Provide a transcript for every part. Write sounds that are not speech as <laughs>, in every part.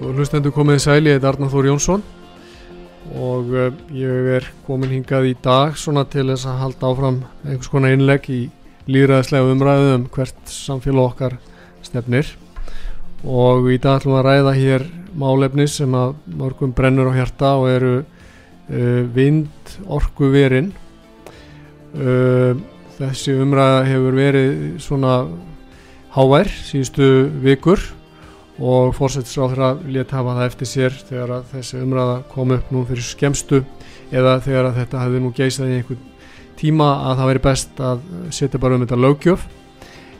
Hlustendur komið sæli, ég heit Arnar Þór Jónsson. Og uh, ég er komin hingað í dag svona til þess að halda áfram einhvers konar innlegg í líðræðislega umræðu um hvert samfélag okkar stefnir. Og í dag ætlum við að ræða hér málefnis sem að mörgum brennur á hjarta og eru uh, vind orku verin uh, þessi umræða hefur verið svona hávær síðustu vikur og fórsættisráðra létt hafa það eftir sér þegar að þessi umræða kom upp nú fyrir skemstu eða þegar að þetta hefði nú geysað í einhvern tíma að það veri best að setja bara um þetta lögjöf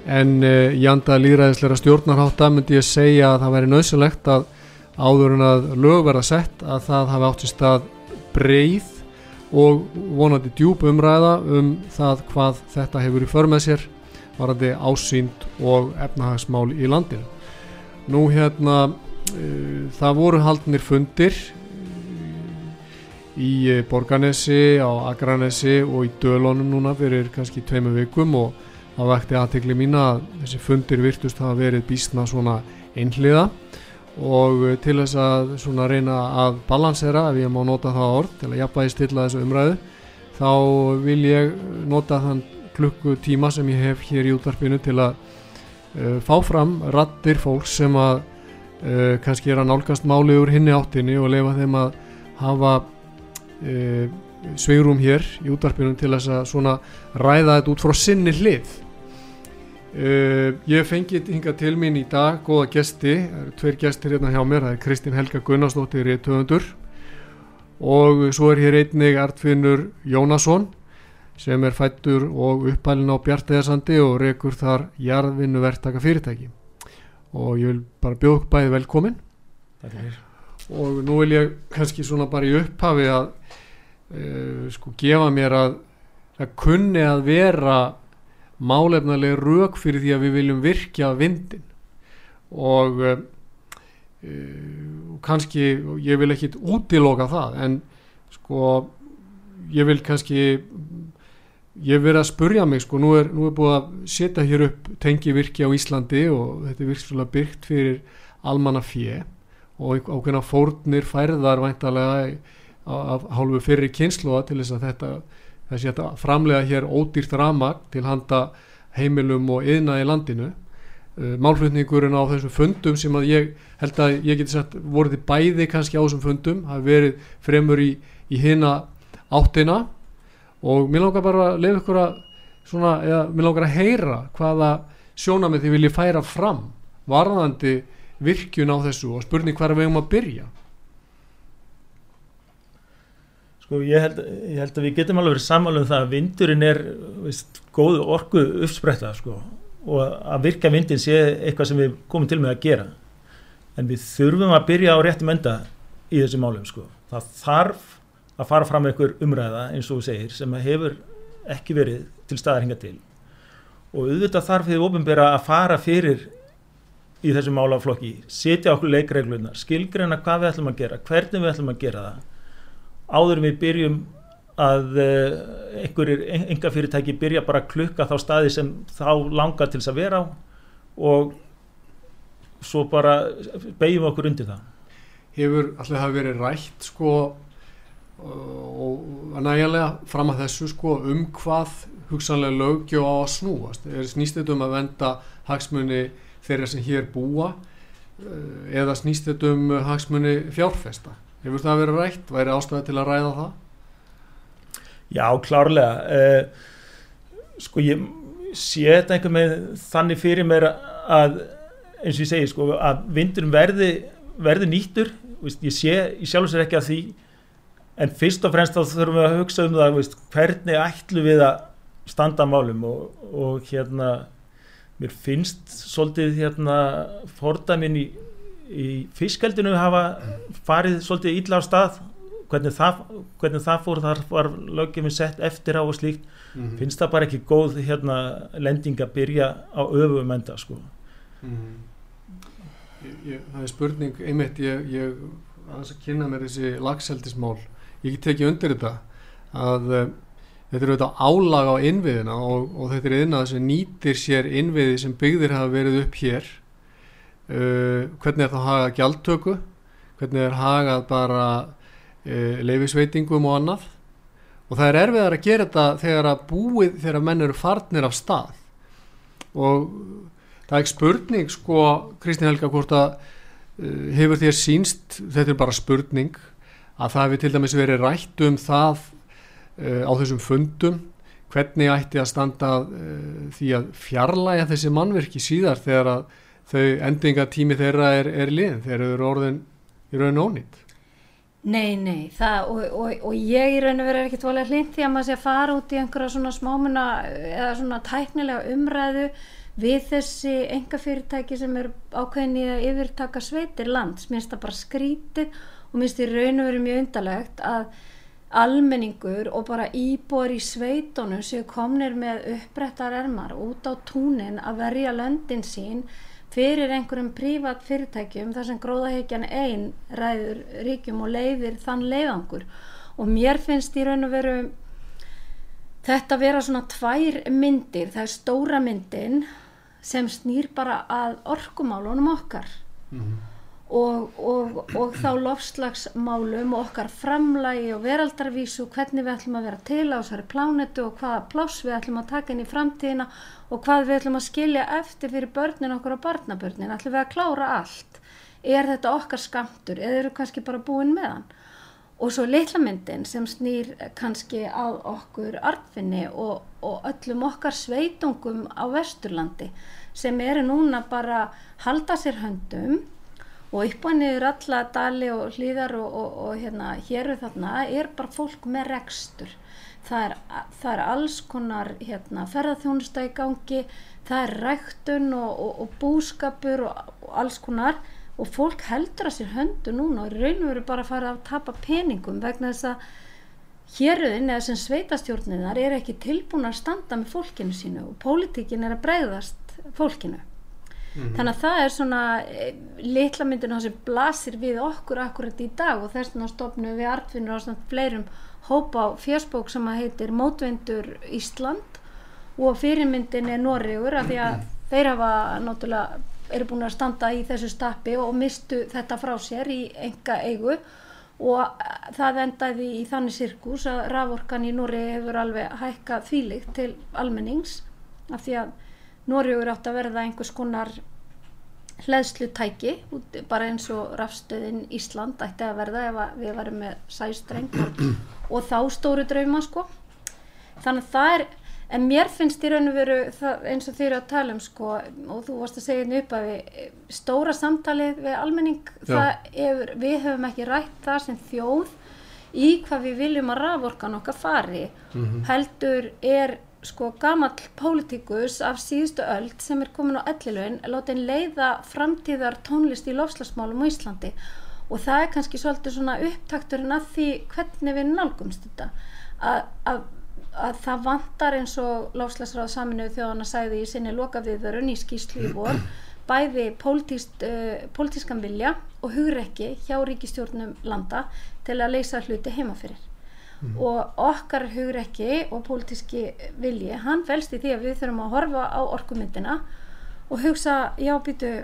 en uh, í anda líðræðisleira stjórnarhátta myndi ég segja að það veri nöðsulegt að áður en að lög verða sett að það hafi átt í stað breið og vonandi djúb umræða um það hvað þetta hefur í för með sér varandi ásýnd og efnahagsmál í landinu Nú hérna, uh, það voru haldnir fundir í uh, Borganesi, á Akranesi og í Dölunum núna fyrir kannski tveimu vikum og það vekti aðtegli mín að þessi fundir virtust hafa verið bísna svona einhliða og til þess að svona reyna að balansera, ef ég má nota það orð, til að jafnvægi stilla þessu umræðu, þá vil ég nota þann klukkutíma sem ég hef hér í útarpinu til að uh, fá fram rattir fólks sem að uh, kannski er að nálgast máli úr hinni áttinni og lefa þeim að hafa uh, sveirum hér í útvarpinum til þess að svona ræða þetta út frá sinni hlið. Ég fengið hinga til mín í dag góða gesti, tveir gestir hérna hjá mér það er Kristín Helga Gunnarsdóttir í töfundur og svo er hér einnig Artfinnur Jónasson sem er fættur og uppælin á Bjartæðarsandi og rekur þar jarðvinnu verktaka fyrirtæki. Og ég vil bara bjóð bæði velkomin. Og nú vil ég kannski svona bara í upphafi að uh, sko gefa mér að það kunni að vera málefnarlega rauk fyrir því að við viljum virkja vindin og uh, uh, kannski ég vil ekki útiloka það en sko ég vil kannski ég verið að spurja mig sko, nú er, nú er búið að setja hér upp tengivirki á Íslandi og þetta er virkilega byggt fyrir almanna fjö og ákveðna fórnir færðar væntalega af hálfu fyrir kynsluða til þess að þetta þessi að framlega hér ódýrt ramag til handa heimilum og yðna í landinu. Uh, málflutningurinn á þessum fundum sem að ég held að ég geti sagt voruði bæði kannski á þessum fundum hafi verið fremur í, í hina áttina og mér langar bara að lefa ykkur að svona, eða mér langar að heyra hvaða sjónamið þið viljið færa fram varðandi virkjun á þessu og spurning hver að við um að byrja Sko ég held, ég held að við getum alveg verið samála um það að vindurinn er veist, góð orku uppspretta sko og að virka vindin sé eitthvað sem við komum til með að gera en við þurfum að byrja á réttum enda í þessi málum sko. það þarf að fara fram einhver umræða eins og þú segir sem hefur ekki verið til staðar hinga til. Og auðvitað þarf þið ofinbera að fara fyrir í þessu málaflokki setja okkur leikreglunar, skilgreina hvað við ætlum að gera, hvernig við ætlum að gera það. Áður við byrjum að eh, einhverjir enga fyrirtæki byrja bara að klukka þá staði sem þá langar til þess að vera á og svo bara beigjum okkur undir það. Hefur allir það verið rætt sko og nægilega fram að þessu sko um hvað hugsanlega lögjó á að snúast. Er snýst þetta um að venda hagsmunni þeirra sem hér búa eh, eða snýst þetta um hagsmunni fjárfesta? Hefur það verið rætt, væri ástæði til að ræða það? Já, klárlega. Uh, sko ég sé þetta einhver með þannig fyrir mér að eins og ég segi sko að vindurum verði, verði nýttur. Ég sé í sjálf og sér ekki að því en fyrst og fremst þá þurfum við að hugsa um það veist, hvernig ætlum við að standa málum og, og hérna mér finnst svolítið hérna fordæmin í, í fiskaldinu hafa farið svolítið illa á stað hvernig það, hvernig það fór þar var lögjum sett eftir á og slíkt mm -hmm. finnst það bara ekki góð hérna lending að byrja á öfum enda sko mm -hmm. ég, ég, það er spurning einmitt ég, ég að kynna mér þessi lagseldismál ég get tekið undir þetta að þetta er auðvitað álag á innviðina og, og þetta er innað sem nýtir sér innviði sem byggðir hafa verið upp hér. Uh, hvernig er það hagað gjaldtöku? Hvernig er hagað bara uh, leifisveitingum og annað? Og það er erfiðar að gera þetta þegar að búið þegar menn eru farnir af stað. Og það er ekki spurning sko Kristinn Helga hvort að uh, hefur þér sínst þetta er bara spurning að það hefur til dæmis verið rætt um það á þessum fundum hvernig ætti að standa uh, því að fjarlæga þessi mannverki síðar þegar að þau endingatími þeirra er, er liðin, þeir eru orðin í raun og ónýtt Nei, nei, það, og, og, og ég í raun og veru er ekki tvolega hlind því að maður sé að fara út í einhverja svona smámuna eða svona tæknilega umræðu við þessi enga fyrirtæki sem er ákveðin í að yfirtaka sveitir lands, minnst það bara skrítið og minnst í raun og veru mjög undalegt að almenningur og bara íbor í sveitunum séu komnir með uppbrettar ermar út á túnin að verja löndin sín fyrir einhverjum prívat fyrirtækjum þar sem gróðaheikjan einn ræður ríkjum og leiðir þann leiðangur. Og mér finnst í raun og veru þetta vera svona tvær myndir, það er stóra myndin sem snýr bara að orkumálunum okkar. Mm -hmm og, og, og þá lofslagsmálum og okkar framlægi og veraldarvísu hvernig við ætlum að vera til á þessari plánetu og hvaða pláss við ætlum að taka inn í framtíðina og hvað við ætlum að skilja eftir fyrir börnin okkur og barnabörnin. Ætlum við að klára allt? Er þetta okkar skamtur eða eru kannski bara búin með hann? Og svo litla myndin sem snýr kannski á okkur arfinni og, og öllum okkar sveitungum á Vesturlandi sem eru núna bara halda sér höndum og upp og niður alla dali og hlýðar og, og, og hérna hér og þarna er bara fólk með rekstur. Það er, það er alls konar hérna, ferðarþjónusta í gangi það er ræktun og, og búskapur og alls konar og fólk heldur að sér höndu núna og raun og veru bara að fara að tapa peningum vegna þess að héröðin eða sem sveitastjórninar er ekki tilbúin að standa með fólkinu sínu og pólitíkin er að breyðast fólkinu -hmm. Þannig að það er svona e, litla myndinu sem blasir við okkur akkurat í dag og þess vegna stofnum við artfinnur á svona fleirum hópa á fjörsbók sem heitir Mótvendur Ísland og fyrirmyndin er Noregur af því að þeir hafa náttúrulega eru búin að standa í þessu stappi og mistu þetta frá sér í enga eigu og það endaði í þannig sirkus að raforkan í Nóri hefur alveg hækkað þvílikt til almennings af því að Norrjóður átt að verða einhvers konar hleðslutæki bara eins og rafstöðin Ísland ætti að verða ef að við varum með sæstreng og þá stóru drauma sko. Þannig að það er en mér finnst í raun og veru eins og þeir eru að tala um sko og þú varst að segja hérna upp að við stóra samtalið við almenning er, við höfum ekki rætt það sem þjóð í hvað við viljum að raforkan okkar fari. Mm -hmm. heldur er sko gamall pólitíkus af síðustu öld sem er komin á ellilun láti henn leiða framtíðar tónlist í lofslagsmálum á Íslandi. Og það er kannski svolítið svona upptakturinn að því hvernig við nálgumst þetta. Að, að, að það vantar eins og lofslagsráð saminuð þjóðan að sæði í sinni loka viðvörun í skýslu í vor <clears throat> bæði uh, pólitískan vilja og hugrekki hjá ríkistjórnum landa til að leysa hluti heimafyrir mm. og okkar hugrekki og pólitíski vilji hann velst í því að við þurfum að horfa á orkumyndina og hugsa já býtu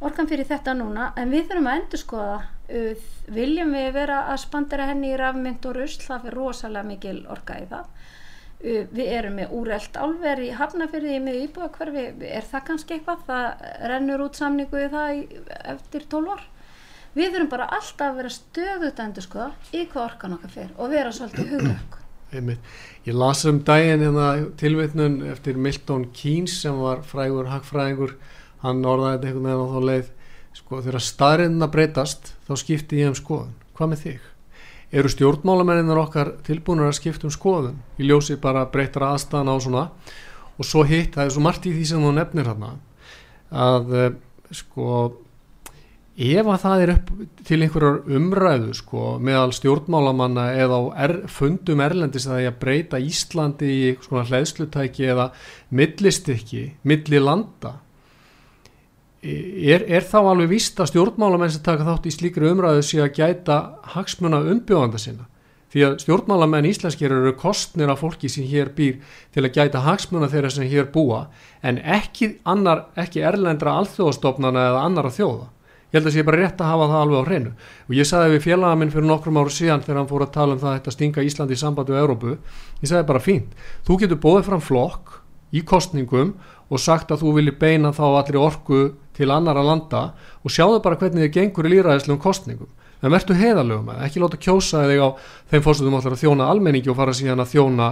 orkan fyrir þetta núna en við þurfum að endur skoða uh, viljum við vera að spandera henni í rafmynd og rusl? Það fyrir rosalega mikil orka í það. Uh, við erum með úrelt álver í hafnafyrði með íbúa hverfi er það kannski eitthvað? Það rennur út samningu í það eftir 12 ár við þurfum bara alltaf að vera stöðut endur skoða í hvað orkan okkar fyrir og vera svolítið hugleg Ég las um daginn hérna tilvitnun eftir Milton Keynes sem var frægur hagfræðingur. Hann orðaði þetta einhvern veginn á þá leið sko þegar staðriðin að breytast þá skipti ég um skoðun, hvað með þig? Eru stjórnmálamennir okkar tilbúinur að skipta um skoðun? Ég ljósi bara breytara aðstæðan á svona. Og svo hitt, það er svo margt í því sem þú nefnir hérna að eh, sko ef að það er upp til einhverjar umræðu sko meðal stjórnmálamanna eða á er, fundum erlendis að það er að breyta Íslandi í svona hlæðslutæki eða millistikki, millilanda er, er þá alveg víst að stjórnmálamenn sem taka þátt í slíkri umræðu sé að gæta hagsmuna umbjóðanda sinna? Því að stjórnmálamenn íslenskir eru kostnir af fólki sem hér býr til að gæta hagsmuna þeirra sem hér búa en ekki, annar, ekki erlendra alþjóðastofnana eða annara þjóða ég held að það sé bara rétt að hafa það alveg á hreinu. Og ég sagði við félagaminn fyrir nokkrum áru síðan þegar hann fór að tala um það að stinga Íslandi í sambandi og Európu ég sagði bara fínt, þú getur bóðið fram flokk í kostningum og sagt að þú vilji beina þá allir orku til annara landa og sjáðu bara hvernig þið gengur í líraðislegum kostningum en verður heiðalögum að ekki láta kjósa þig á þeim fórstuðum allar að þjóna almenningi og fara síðan að þjóna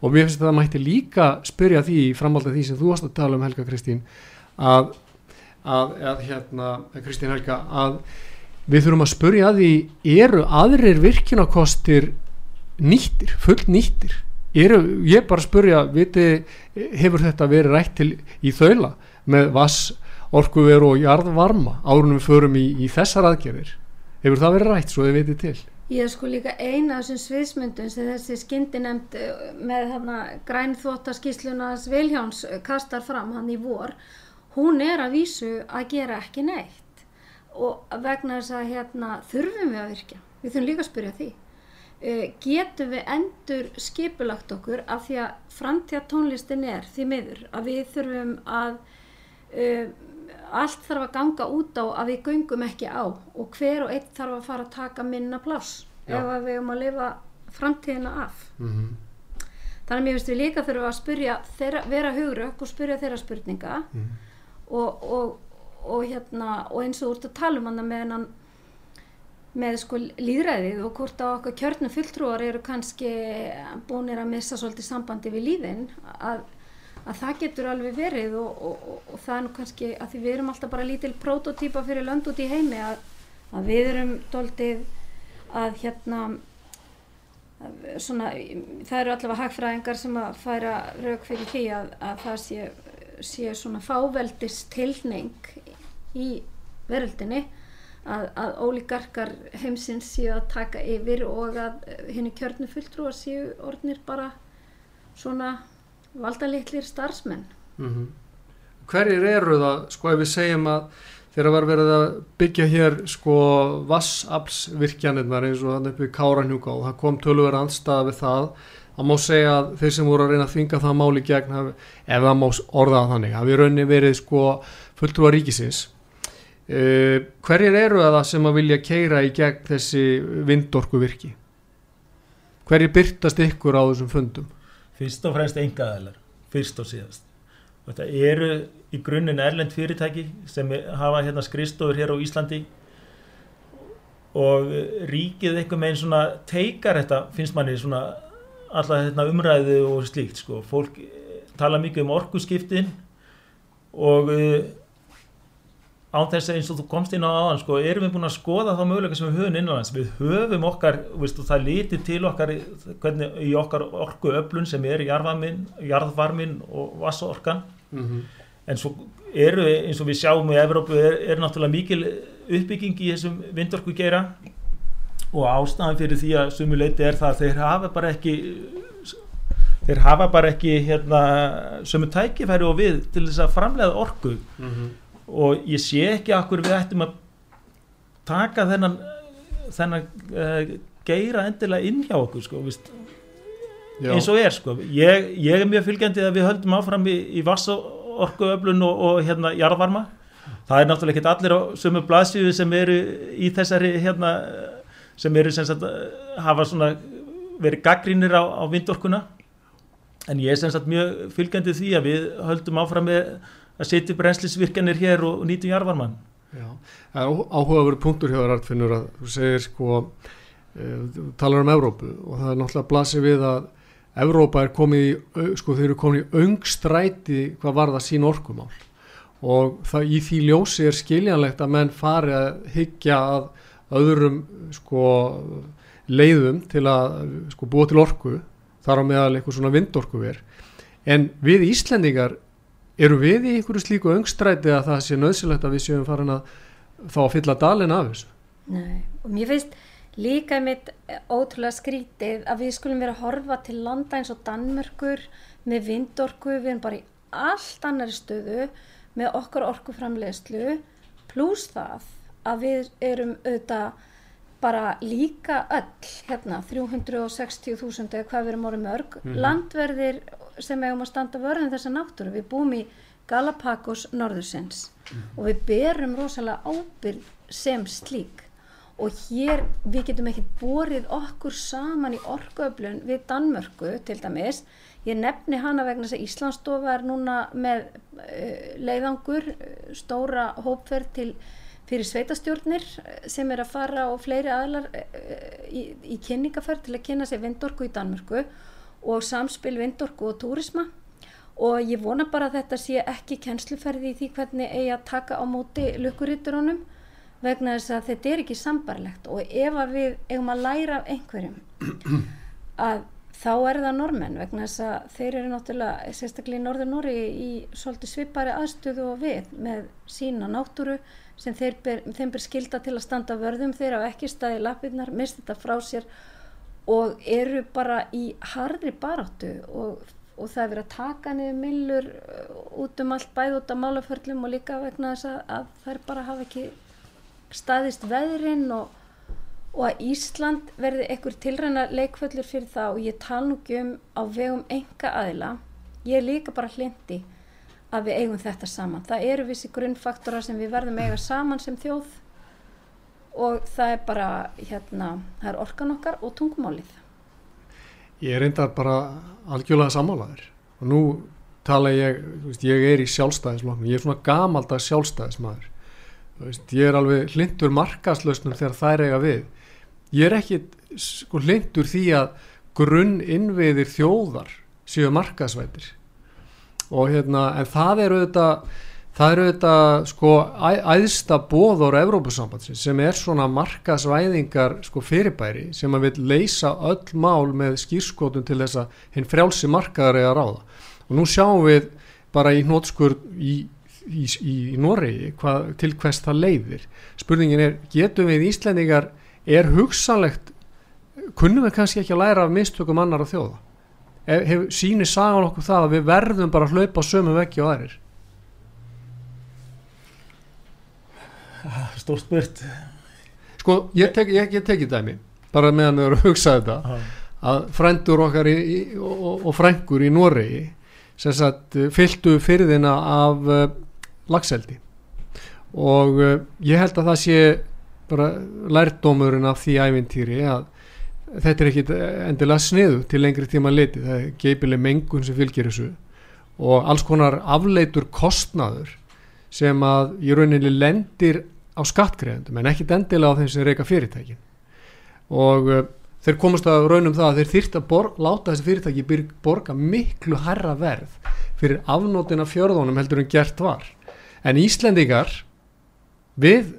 og mér finnst að það mætti líka spyrja því framhaldið því sem þú varst að tala um Helga Kristín að, að, að hérna, Kristín Helga að við þurfum að spyrja að því eru aðrir virkinakostir nýttir, full nýttir eru, ég bara spurja viti, hefur þetta verið rætt til í þaula með vass, orkuveru og jarðvarma árunum við förum í, í þessar aðgerðir? Hefur það verið rætt svo þið vitið til Ég er sko líka eina af þessum sviðsmyndum sem þessi skyndi nefnd eh, með hérna grænþvóttaskíslunas Viljáns eh, kastar fram hann í vor. Hún er að vísu að gera ekki neitt. Og vegna þess að hérna þurfum við að virka við þurfum líka að spyrja því. Uh, getum við endur skipulagt okkur af því að framtíða tónlistin er því miður að við þurfum að uh, allt þarf að ganga út á að við göngum ekki á og hver og einn þarf að fara að taka minna pláss ef að við erum að lifa framtíðina af mm -hmm. þannig að mér finnst við líka þurfum að spyrja þeirra, vera hugrökk og spyrja þeirra spurninga mm -hmm. og, og, og, hérna, og eins og úr að tala um hann með með sko líðræðið og hvort á okkar kjörnum fulltrúar eru kannski búinir að missa svolítið sambandi við líðin að, að það getur alveg verið og, og, og, og það er nú kannski að því við erum alltaf bara lítil prototýpa fyrir lönd út í heimi að, að við erum doldið að hérna að svona, það eru allavega hagfræðingar sem að færa rauk fyrir því að, að það sé, sé svona fáveldist tilning í veröldinni að, að ólíkarkar heimsins séu að taka yfir og að henni kjörnu fulltrúar séu orðnir bara svona valdalitlir starfsmenn mm -hmm. Hverjir eru það, sko ef við segjum að þegar var verið að byggja hér sko vassaflsvirkjanirnar eins og þannig upp í Káranhjúka og það kom tölver anstaða við það að má segja að þeir sem voru að reyna að þvinga það máli gegn, ef það má orða þannig, hafi raunni verið sko fulltrúar ríkisins Uh, hverjir eru það sem að vilja keira í gegn þessi vindorku virki? Hverjir byrtast ykkur á þessum fundum? Fyrst og fremst engaðalar, fyrst og síðast. Og þetta eru í grunninn erlend fyrirtæki sem hafa hérna skristofur hér á Íslandi og ríkið einhver meginn svona teikar þetta, finnst manni svona alltaf hérna umræðu og slíkt sko. Fólk tala mikið um orkuskiptin og án þess að eins og þú komst inn á aðan sko, erum við búin að skoða þá möguleika sem við höfum innanlands við höfum okkar, veist, það líti til okkar hvernig, í okkar orku öflun sem er jarðvarmin, jarðvarmin og vassorkan mm -hmm. en svo eru eins og við sjáum í Evrópu er, er náttúrulega mikil uppbygging í þessum vindorku gera og ástæðan fyrir því að sumuleiti er það að þeir hafa bara ekki þeir hafa bara ekki hérna, sömu tækifæri og við til þess að framlega orku mm -hmm. Og ég sé ekki akkur við ættum að taka þennan þennan uh, geira endilega inn hjá okkur sko, eins og er sko. ég, ég er mjög fylgjandi að við höldum áfram í, í vassorkuöflun og, og hérna jarðvarma. Það er náttúrulega ekki allir á sömu blaðsíðu sem eru í þessari hérna, sem eru sem sagt hafa svona verið gaggrínir á, á vindorkuna. En ég er sem sagt mjög fylgjandi því að við höldum áfram með að setja brennslisvirkjanir hér og, og nýtum jarðvarman Já, áhugaveru punktur hjá þér Artfinnur að þú segir sko uh, talar um Evrópu og það er náttúrulega blasið við að Evrópa er komið í, sko þeir eru komið í öngstræti hvað var það sín orkumál. Og það í því ljósi er skiljanlegt að menn fari að hyggja að öðrum sko leiðum til að sko búa til orku þar á meðal eitthvað svona vindorku verð en við Íslendingar eru við í einhverju slíku öngstræti að það sé nöðsilegt að við séum farin að þá að fylla dalin af þessu? Nei, og mér finnst líka mitt ótrúlega skrítið að við skulum vera að horfa til landa eins og Danmörkur með vindorku, við erum bara í allt annari stöðu með okkar orkuframlegslu pluss það að við erum auðvitað bara líka öll hérna 360.000 eða hvað við erum orðið mörg mm -hmm. landverðir sem hefum að standa vörðin þessa náttúru við búum í Galapagos norðursins mm -hmm. og við berum rosalega ábyrg sem slík og hér við getum ekki borið okkur saman í orkuöflun við Danmörku til dæmis ég nefni hana vegna þess að Íslandsstofa er núna með uh, leiðangur stóra hópferð til fyrir sveitastjórnir eh, sem er að fara og fleiri aðlar eh, í, í kynningaferð til að kynna sér vindorku í Danmörku og samspil vindorku og túrisma. Og ég vona bara að þetta sé ekki kennsluferði í því hvernig eigi að taka á móti lukkuritturónum vegna þess að þetta er ekki sambarlegt og ef að við eigum að læra af einhverjum <clears throat> að þá er það normenn vegna þess að þeir eru náttúrulega sérstaklega í norður Nóri í svolítið svipari aðstöðu og við með sína náttúru sem ber, þeim ber skilda til að standa vörðum þeir á ekki staði lappirnar, mist þetta frá sér og eru bara í harri baráttu og, og það er verið að taka niður millur uh, út um allt bæð út af málaförlum og líka vegna þess að, að þær bara hafa ekki staðist veðrin og, og að Ísland verði einhver tilræna leikföllur fyrir það og ég tala nú ekki um á vegum enga aðila ég er líka bara hlindi að við eigum þetta saman. Það eru vissi grunnfaktora sem við verðum eiga saman sem þjóð og það er bara, hérna, það er orkan okkar og tungumálið. Ég er reyndar bara algjörlega samálaður og nú tala ég, veist, ég er í sjálfstæðismannum, ég er svona gamaldags sjálfstæðismæður. Ég er alveg hlindur markaslausnum þegar það er eiga við. Ég er ekki sko, hlindur því að grunn innviðir þjóðar séu markasvætir og hérna en það eru auðvitað það eru auðvitað sko æðsta bóður Evrópusambandsins sem er svona markasvæðingar sko fyrirbæri sem að vil leysa öll mál með skýrskotun til þess að hinn frjálsi markaðar er að ráða. Og nú sjáum við bara í nótskur í, í, í, í Noregi hvað, til hvers það leiðir. Spurningin er, getum við Íslendingar er hugsanlegt kunnum við kannski ekki að læra af mistökum annar á þjóða hef, sínir sagan okkur það að við verðum bara að hlaupa sömu veggi og aðrir? Stór spurt. Sko, ég teki teki dæmi bara meðan við erum að hugsa þetta Aha. að frændur okkar í, í, og, og frængur í Noregi sem sagt fylgtu fyrðina af uh, lagseldi og uh, ég held að það sé bara lærdómurinn af því ævintýri að þetta er ekki endilega sniðu til lengri tíma liti, það er geipileg mengun sem fylgir þessu og alls konar afleitur kostnaður sem að í rauninni lendir á skattgreðendum en ekki endilega á þeim sem reyka fyrirtækin. Og uh, þeir komast að raunum það að þeir þýrt að láta þessi fyrirtæki borga miklu herra verð fyrir afnótina fjörðunum heldur en gert var. En Íslendingar við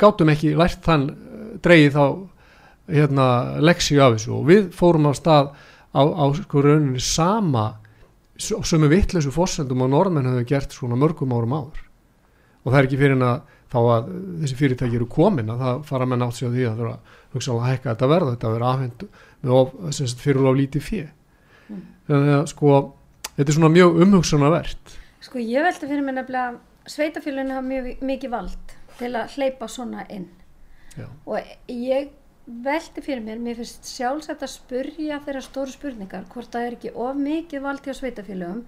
gátum ekki lært þann uh, dreyið þá hérna, leksíu af þessu. Og við fórum á stað á, á sko rauninni sama sömu vittleysu fórsendum og norðmenn hefur gert svona mörgum árum áður. Og það er ekki fyrir að þá að þessi fyrirtæki eru komin að það fara með nátt sig á því að það hugsaðlega að hækka þetta verða, þetta verða afhengt með of, fyrir of lítið fjö mm. þannig að sko þetta er svona mjög umhugsunarvert. Sko ég veldi fyrir mig nefnilega sveitafélaginu hafa mjög mikið vald til að hleypa svona inn. Já. og ég veldi fyrir mér, mér finnst sjálfsagt að spurja þeirra stóru spurningar hvort það er ekki of mikið vald hjá sveitafélagum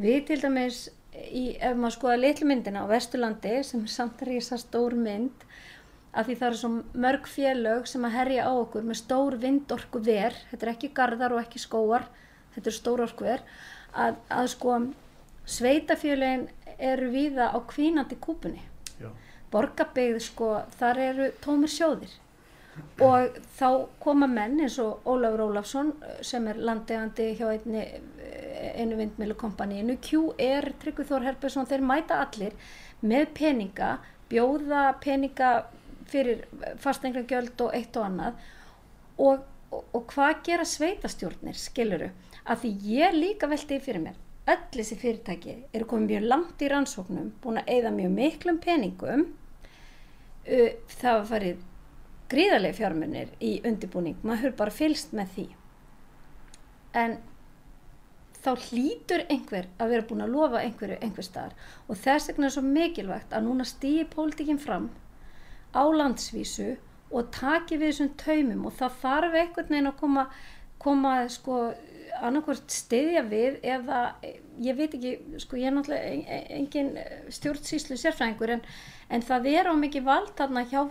við til dæmis í, ef maður skoða litlu myndina á Vesturlandi sem samt er í þessar stór mynd að því það eru svo mörg félög sem að herja á okkur með stór vindorku ver, þetta er ekki gardar og ekki skóar, þetta er stór orku ver, að, að sko sveitafélagin eru viða á kvínandi kúpunni. Borgabegð sko, þar eru tómir sjóðir og þá koma menn eins og Ólafur Ólafsson sem er landegandi hjá einni, einu vindmilukompaníinu QR, Tryggvið Þór Herbersson þeir mæta allir með peninga bjóða peninga fyrir fastengagjöld og eitt og annað. Og, og, og hvað gera sveitastjórnir skiluru, af því ég líka veldi fyrir mér, öll þessi fyrirtæki eru komið mjög langt í rannsóknum búin að eigða mjög miklum peningum það var farið gríðarlega fjármunir í undibúning, maður bara fylst með því. En þá hlýtur einhver að vera búin að lofa einhverju einhver staðar. Og þess vegna er svo mikilvægt að núna stýji pólitíkinn fram á landsvísu og taki við þessum taumum. Og það þarf einhvern veginn að koma, koma sko annarkvært stiðja við eða ég veit ekki, sko ég er náttúrulega engin stjórnsýslu sérfræðingur en, en það er á mikið vald þarna hjá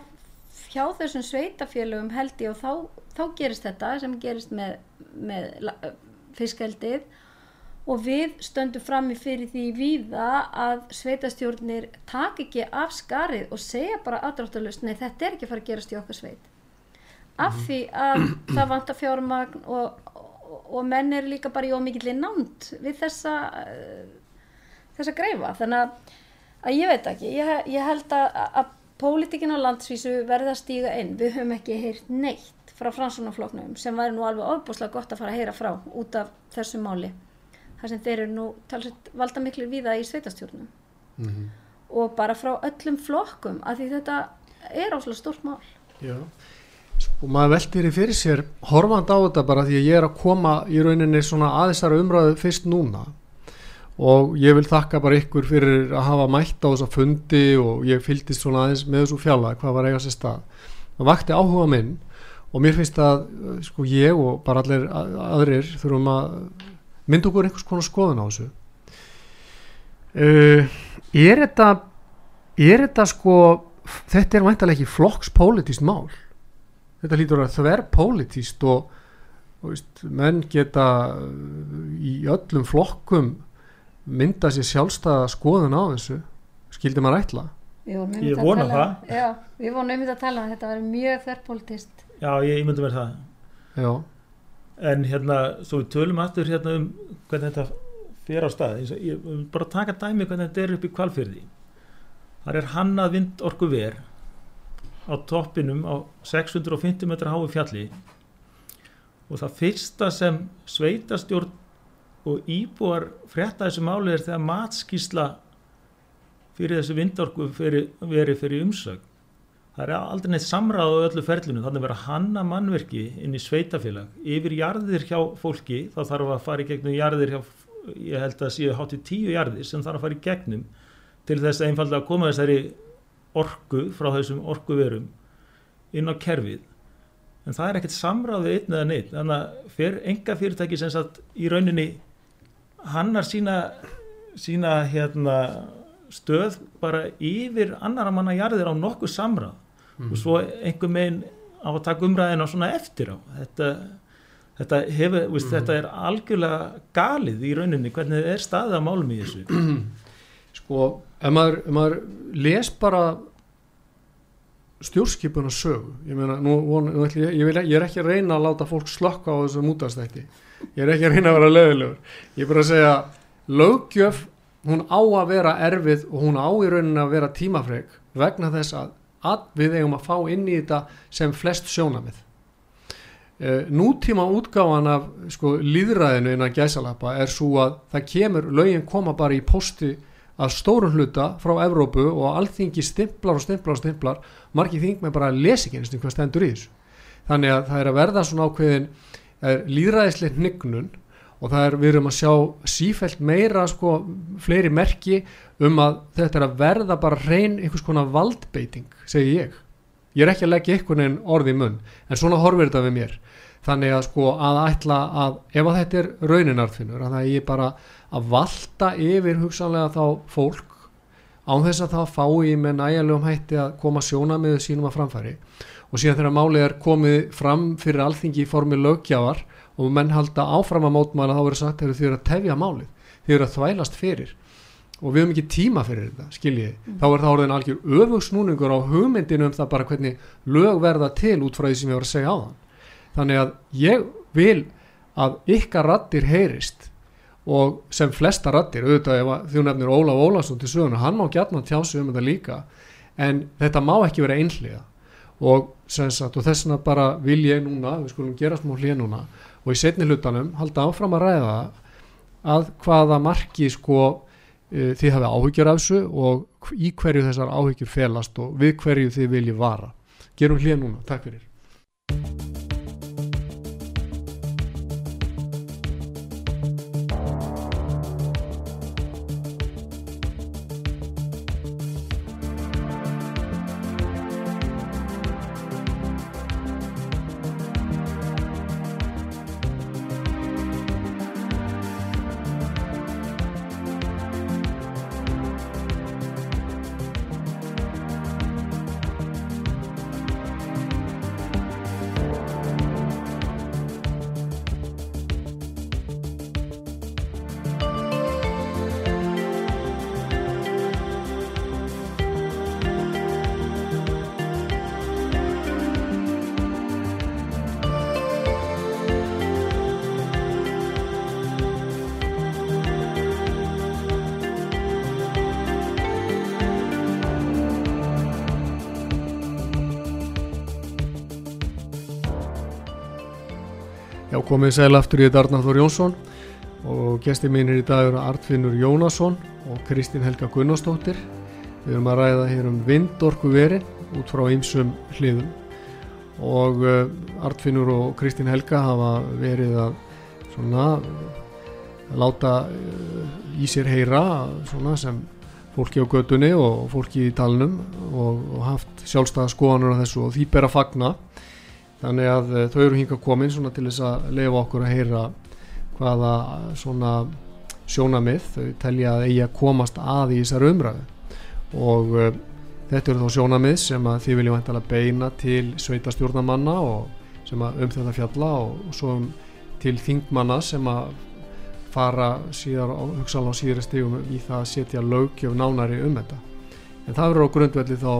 hjá þessum sveitafélögum held ég og þá, þá gerist þetta sem gerist með, með fiskaldið og við stöndum fram í fyrir því víða að sveitastjórnir tak ekki af skarið og segja bara aðdráttalust, nei þetta er ekki að fara að gerast í okkar sveit. Af mhm. því að það vantar fjármagn og, og, og menn er líka bara í ómikið nánt við þessa þessa greifa. Þannig að, að ég veit ekki, ég, ég held að, að Pólitíkin á landsvísu verða að stíga inn. Við höfum ekki heyrt neitt frá fransunafloknum sem væri nú alveg ofbúslega gott að fara að heyra frá út af þessu máli. Það sem þeir eru nú talsett valda miklu viða í sveitastjórnum. Mm -hmm. Og bara frá öllum flokkum að því þetta er áslega stort mál. Já, og sko, maður veldir í fyrir sér horfand á þetta bara því að ég er að koma í rauninni svona aðeinsara umræðu fyrst núna og ég vil þakka bara ykkur fyrir að hafa mætt á þessa fundi og ég fylgist svona aðeins með þessu fjalla hvað var eiga sér stað. Það vakti áhuga minn og mér finnst að sko ég og bara allir aðrir þurfum að mynda okkur einhvers konar skoðun á þessu. Uh, er þetta er þetta sko þetta er mæntalega ekki flokkspolítist mál. Þetta lítur að það verð pólítist og, og veist, menn geta í öllum flokkum mynda sér sjálfstæða skoðun á þessu skildi maður ætla? Ég vona það. Já, við vonum um þetta að tala þetta var mjög þerrpolítist já, ég myndi verið það. Já. en hérna, svo við tölum aftur hérna um hvernig þetta fyrir á stað. Ég, ég bara taka dæmi hvernig þetta er upp í kvalfyrði þar er hannað vind orku ver á toppinum á 650 metra hái fjalli og það fyrsta sem sveitastjórn og íbúar frétta þessu máli er þegar matskísla fyrir þessu vindorku verið fyrir umsög það er aldrei neitt samráð á öllu ferlinu. Þannig að vera hanna mannverki inn í sveitafélag yfir jarðir hjá fólki þá þarf að fara í gegnum jarðir hjá ég held að séu hátti tíu jarðir sem þarf að fara í gegnum til þess að einfalda að koma þessari orku frá þessum orkuverum inn á kerfið. En það er ekkert samráðið einn eða neitt þannig að enga fyrirtæki sem sagt í rauninni hannar sína, sína hérna, stöð bara yfir annara manna jarðir á nokkuð samrað mm. og svo einhver megin á að taka umræðina svona eftir á þetta, þetta, hefur, mm. veist, þetta er algjörlega galið í rauninni hvernig er staðið að málum í þessu <clears throat> sko, ef maður, maður les bara stjórnskipuna sög ég meina, nú, nú, ég, vil, ég er ekki að reyna að láta fólk slokka á þessu mútastætti ég er ekki að reyna að vera lögulegur ég er bara að segja löggjöf hún á að vera erfið og hún á í rauninni að vera tímafreg vegna þess að, að við eigum að fá inn í þetta sem flest sjónamið uh, nútíma útgáfan af sko líðræðinu innan gæsalappa er svo að það kemur, lögin koma bara í posti að stórum hluta frá Evrópu og alþingi stimplar og stimplar og stimplar. Margir þing með bara lesikinn hvað stendur í þessu. Þannig að það er að verða svona ákveðin líðræðislega hnygnun og það er við erum að sjá sífælt meira sko fleiri merki um að þetta er að verða bara reyn einhvers konar valdbeiting segi ég. Ég er ekki að leggja einhvern veginn orði í munn en svona horfir þetta við mér. Þannig að sko að ætla að ef að þetta er rauninarfinnur að það er bara að valda yfir hugsanlega þá fólk án þess að það fái með nægilegum hætti að koma sjóna með sínum að framfæri og síðan þegar málið er komið fram fyrir alþingi í formi löggjafar og menn halda áfram að mótmæla þá verður sagt að þau eru að tefja málið. Þau eru að þvælast fyrir. Og við höfum ekki tíma fyrir þetta, skiljið mm. þá er það orðin algjör öfugsnúningur á hugmyndinu um það bara hvernig lög verða til út frá því sem ég var að segja á þann þannig að ég vil að ykkar rattir heyrist og sem flesta rattir auðvitað ef þú nefnir Ólaf Ólafsson til söguna, hann má gætna tjásu um þetta líka en þetta má ekki vera einhliða. Og, sagt, og þess vegna bara vil ég núna við skulum gera smá hlið núna og í setni hlutanum halda áfram að ræða að hvaða marki sko uh, þið hafi áhyggjur af þessu og í hverju þessar áhyggjur felast og við hverju þið vilji vara. Gerum hlið núna, takk fyrir komið sæl aftur í þetta Arnar Þór Jónsson og gesti mínir í dag eru Artfinnur Jónasson og Kristín Helga Gunnarsdóttir. Við erum að ræða hér um vindorku veri út frá ýmsum hliðum og uh, Artfinnur og Kristín Helga hafa verið að svona láta uh, í sér heyra svona sem fólki á gödunni og fólki í talnum og, og haft sjálfstæða skoðanur á þessu og því ber að fagna þannig að uh, þau eru hinga komin svona til þess að lefa okkur að heyra hvaða svona sjónamið þau telja að eigi að komast að í þessar umræðu. Og uh, þetta eru þá sjónamið sem að þið viljum hægt að beina til sveitastjórnamanna og sem að um þetta fjalla og, og svo um til þingmanna sem að fara síðar á hugsalega á síðri stegum í það að setja lögjöf nánari um þetta. En það verður á grundvelli þá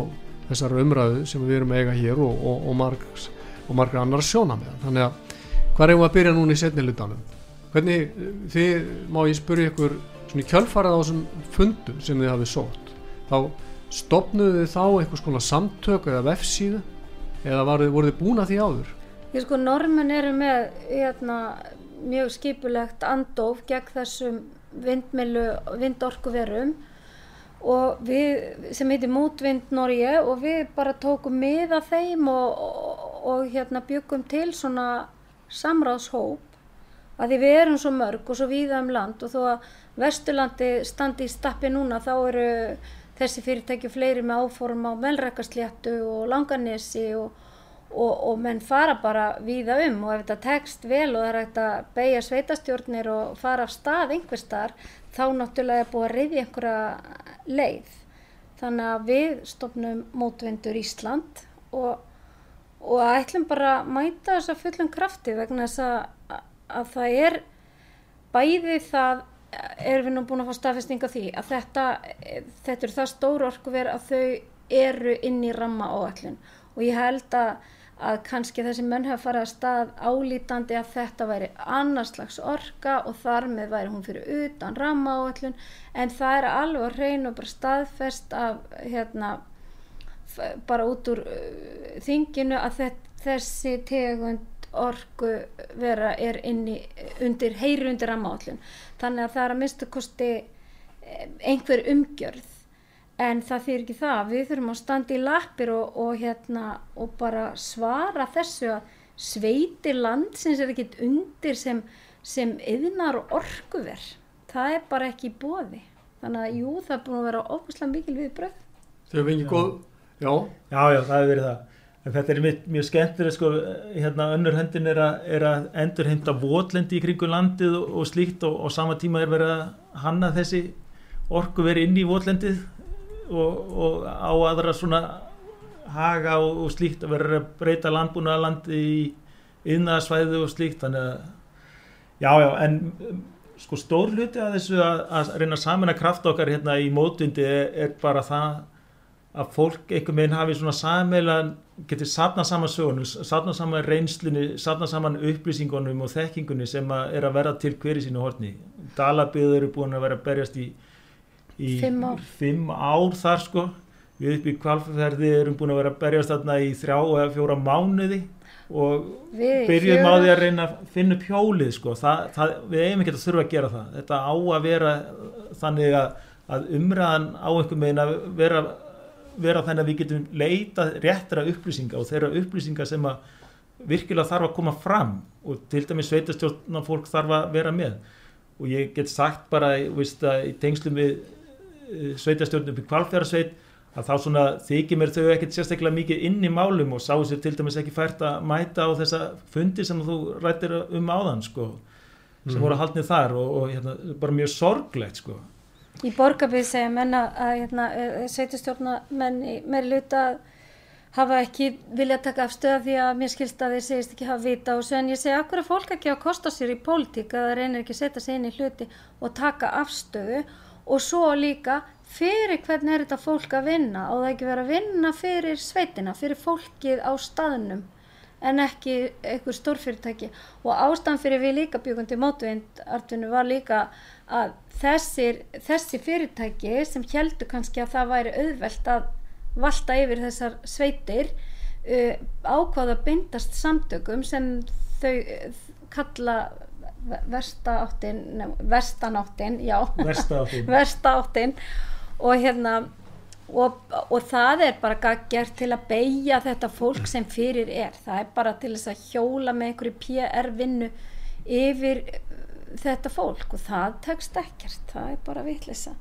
þessar umræðu sem við erum eiga hér og, og, og margs og margra annar sjóna með þannig að hvað er um að byrja núna í setni lutanum hvernig þið má ég spyrja ykkur svona í kjölfarað á þessum fundum sem þið hafið sótt? Þá stopnuðu þið þá einhvers konar samtök eða vefsíðu? Eða voruð þið búin að því áður? Ég sko normin eru með hérna, mjög skipulegt andof gegn þessum vindorkuverum og við sem heitir Mútvind Norge og við bara tókum miða þeim og, og, og hérna byggum til svona samráðshóp að því við erum svo mörg og svo víða um land og þó að Vesturlandi standi í stappi núna þá eru þessi fyrirtæki fleiri með áform á Melrækasléttu og Langanesi og, og, og menn fara bara víða um og ef þetta tekst vel og það er hægt að beigja sveitastjórnir og fara af stað einhver starf þá náttúrulega er búið að reyði einhverja leið. Þannig að við stopnum mótvendur Ísland og, og ætlum bara að mæta þess að fullum krafti vegna þess að, að það er bæði það erum við nú búin að fá staðfestinga því að þetta, þetta eru það stóru orkuver að þau eru inn í ramma áallin og ég held að að kannski þessi menn hafa farið að stað álítandi að þetta væri annarslags orka og þar með væri hún fyrir utan ramma áallun en það er alveg að reyna og bara staðfest af hérna bara út úr uh, þinginu að þessi tegund orku vera er inni undir, heyri undir rammaállun þannig að það er að mista kosti eh, einhver umgjörð. En það þýr ekki það við þurfum að standa í lappir og, og hérna og bara svara þessu að sveitir landsins er ekkit undir sem, sem yðnar og orkuver. Það er bara ekki bóði þannig að jú það er búin að vera óbúslega mikil við bröð Þau hefur fengið góð, já, Já, já, það hefur verið það. En þetta er mjög, mjög skemmtileg, sko, hérna önnur hendin er er að endur heimta votlendi í kringu landið og, og slíkt og, og sama tíma er verið að hanna þessi orku verið inn í votlendið og, og á aðra svona haga og, slíkt að verið að breyta landbúna landi í yðnaðasvæðu og slíkt, þannig að já, já, en sko stór hluti að þessu að, að reyna saman að krafta okkar hérna í mótundi er, er bara það að fólk einhvern veginn hafi svona sameilan getið satnað saman sögunum, satnað saman reynslunni, satnað saman upplýsingunum og þekkingunni sem að er að vera til hverju sínu hortni. Dalabyður eru búin að vera að berjast í, í Fimm ár. fimm ár þar sko. Við upp í kvalferði erum búin að vera að berjast þarna í þrjá eða fjóra mánuði og Við byrjum á því að reyna að finna upp hjólið sko. það, það, við eigum ekki að þurfa að gera það þetta á að vera þannig að, að umræðan á einhvern veginn að vera, vera þannig að við getum leita réttra upplýsinga og þeirra upplýsinga sem að virkilega þarf að koma fram og til dæmis sveitastjórna fólk þarf að vera með og ég get sagt bara veist, að í tengslum við sveitastjórnum upp í kvalfjárasveit að þá svona þykir mér þau ekkert sérstaklega mikið inn í málum og sá sér til dæmis ekki fært að mæta á þessa fundi sem þú rættir um áðan sko, sem voru haldnið þar og, og hérna, bara mjög sorglegt sko. Í borgarbyrð segja menna að hérna, sveitustjórna menn í meiri luta hafa ekki vilja taka afstöða því að mér skilst að þeir segist ekki hafa vita. Og svo en ég segi akkur að fólk ekki að kosta sér í pólitík að það reynir ekki að setja sig inn í hluti og taka afstöðu? Og svo líka fyrir hvernig er þetta fólk að vinna? Og það ekki vera að vinna fyrir sveitina, fyrir fólkið á staðnum en ekki einhver stórfyrirtæki? Og ástæðan fyrir við líka byggum til mótvind artinu var líka að þessir, þessi fyrirtæki sem heldur kannski að það væri auðvelt að valta yfir þessar sveitir uh, ákvaða að bindast samtökum sem þau uh, kalla versta áttin, verstan áttin, já. Versta á því versta áttin og hérna og, og það er bara gert til að beigja þetta fólk sem fyrir er. Það er bara til þess að hjóla með einhverju PR vinnu yfir þetta fólk og það tekst ekkert, það er bara vitlisa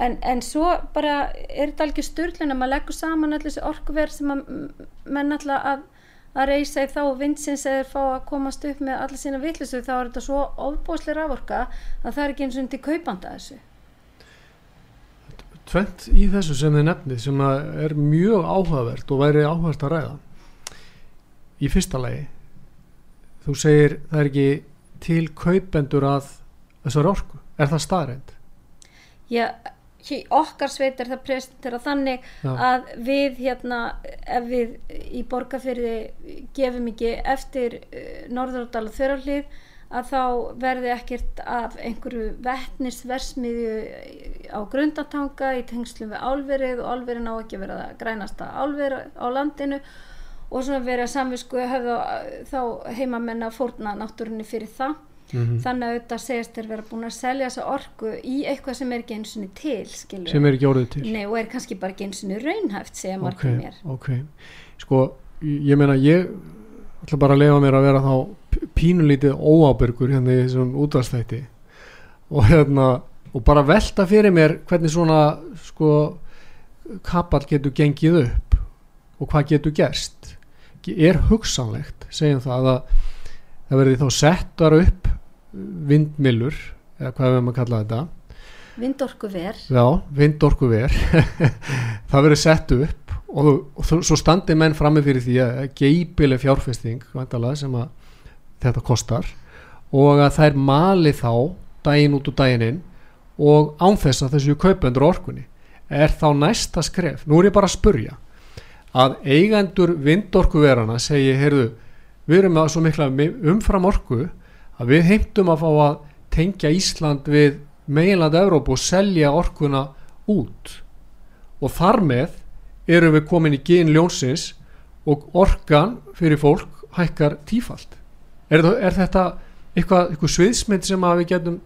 en, en svo bara er þetta alveg styrlun að maður leggur saman allir þessi orkuverð sem að menn alltaf að að reysa í þá vindsins eða fá að komast upp með allir sína vitlisu þá er þetta svo ofbóðslega raforka að það er ekki eins og til kaupanda þessu. Tvent í þessu sem þið nefnið sem er mjög áhugavert og væri áhugavert að ræða. Í fyrsta lagi þú segir það er ekki til kaupendur að þessar orku, er það staðreind? Já, okkar sveit er það presentera þannig Já. að við hérna ef við í borgarfyrði gefum ekki eftir uh, Norðurdal og Þörarlið að þá verði ekkert af einhverju vettnisversmiðju á grundatanga í tengslum við álverið og álverin á ekki að vera það grænasta álver á landinu og svona verið að samvisku höfðu þá heimamenn að fórna náttúrunni fyrir það. Mm þannig að auðvitað segist þeir vera búin að selja þessa orku í eitthvað sem er ekki eins og til skilur sem er ekki orðið til. Nei, og er kannski bara ekki eins og raunhæft segja ok, margir mér. ok. Sko, ég meina ég ætla bara að lefa mér að vera þá pínulítið óábyrgur hérna í þessum útvarstætti og hérna og bara velta fyrir mér hvernig svona sko kapall getur gengið upp og hvað getur gerst er hugsanlegt segjum það að það verði þá settar upp vindmillur eða hvað við maður kalla þetta. Vindorku ver Já, vindorku ver <laughs> það verið sett upp og, og svo standi menn frammi fyrir því að geipileg fjárfesting sem að þetta kostar og að þær mali þá daginn út og daginn inn og ánþess að þessu kaupendur orkunni. Er þá næsta skref? Nú er ég bara að spurja að eigendur vindorkuverana segi, heyrðu, við erum með svo mikla umfram orku að við heimtum að fá að tengja Ísland við meginland Evrópu og selja orkuna út. Og þar með erum við komin í gen ljónsins og orkan fyrir fólk hækkar tífalt. Er, er þetta eitthvað, eitthvað sviðsmynd sem að við getum